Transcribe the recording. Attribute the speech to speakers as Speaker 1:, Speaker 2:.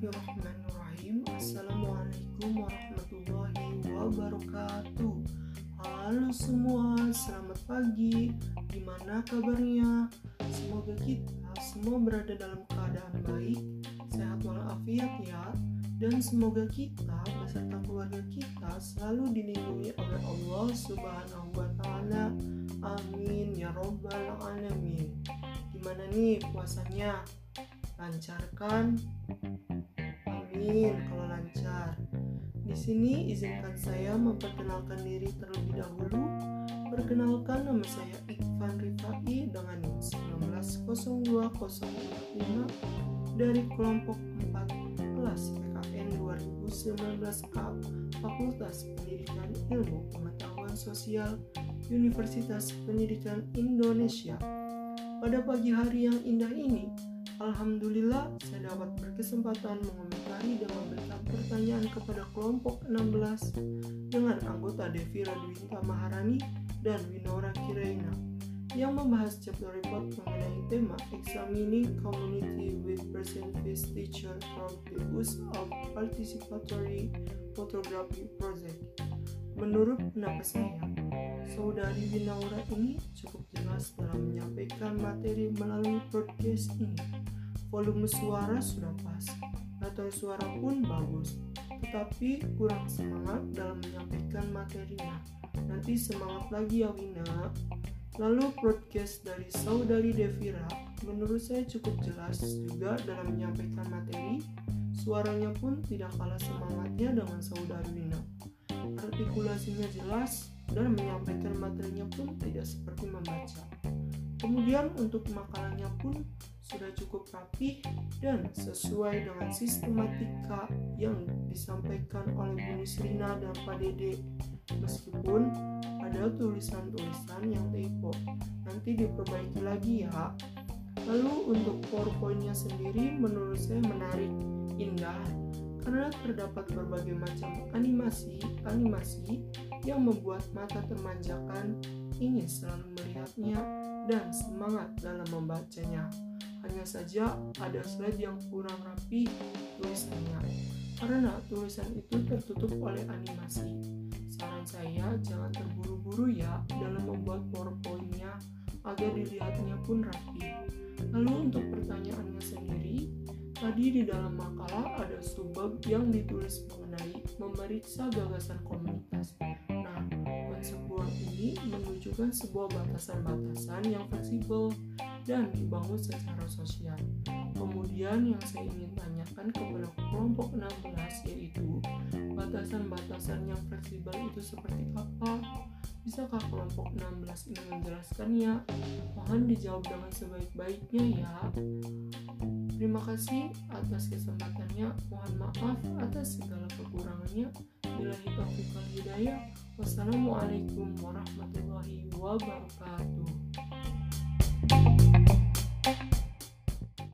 Speaker 1: Bismillahirrahmanirrahim. Assalamualaikum warahmatullahi wabarakatuh. Halo semua, selamat pagi. Gimana kabarnya? Semoga kita semua berada dalam keadaan baik Sehat walafiat ya. Dan semoga kita beserta keluarga kita selalu dilindungi oleh Allah subhanahu wa ta'ala. Amin. Ya Rabbal alamin. Gimana nih puasanya? lancarkan? Amin kalau lancar. Di sini izinkan saya memperkenalkan diri terlebih dahulu. Perkenalkan nama saya Ikvan Rifai dengan NIM 1902045 dari kelompok 4 kelas PKN 2019A Fakultas Pendidikan Ilmu Pengetahuan Sosial Universitas Pendidikan Indonesia. Pada pagi hari yang indah ini, Alhamdulillah saya dapat berkesempatan mengomentari dan memberikan pertanyaan kepada kelompok 16 dengan anggota Devira Dwinta Maharani dan Winora Kiraina yang membahas chapter report mengenai tema Examining Community with Percentage Teacher from the Use of Participatory Photography Project. Menurut pendapat saya, saudari Winaura ini cukup jelas dalam menyampaikan materi melalui broadcast ini volume suara sudah pas, atau suara pun bagus, tetapi kurang semangat dalam menyampaikan materinya. Nanti semangat lagi ya Wina. Lalu broadcast dari saudari Devira menurut saya cukup jelas juga dalam menyampaikan materi. Suaranya pun tidak kalah semangatnya dengan saudari Wina. Artikulasinya jelas dan menyampaikan materinya pun tidak seperti membaca. Kemudian untuk makalahnya pun sudah cukup rapi dan sesuai dengan sistematika yang disampaikan oleh Bu Nisrina dan Pak Dede. Meskipun ada tulisan-tulisan yang typo, nanti diperbaiki lagi ya. Lalu untuk PowerPoint-nya sendiri menurut saya menarik, indah, karena terdapat berbagai macam animasi-animasi yang membuat mata termanjakan, ingin selalu melihatnya, dan semangat dalam membacanya. Hanya saja ada slide yang kurang rapi tulisannya, karena tulisan itu tertutup oleh animasi. Saran saya jangan terburu-buru ya dalam membuat powerpointnya agar dilihatnya pun rapi. Lalu untuk pertanyaannya sendiri, tadi di dalam makalah ada subbab yang ditulis mengenai memeriksa gagasan komunitas. Nah, konsep ini menunjukkan sebuah batasan-batasan yang fleksibel dan dibangun secara sosial. Kemudian yang saya ingin tanyakan kepada kelompok 16 yaitu batasan-batasan yang fleksibel itu seperti apa? Bisakah kelompok 16 ini menjelaskannya? Mohon dijawab dengan sebaik-baiknya ya. Terima kasih atas kesempatannya. Mohon maaf atas segala kekurangannya. Bila taufiq hidayah. Wassalamualaikum warahmatullahi wabarakatuh.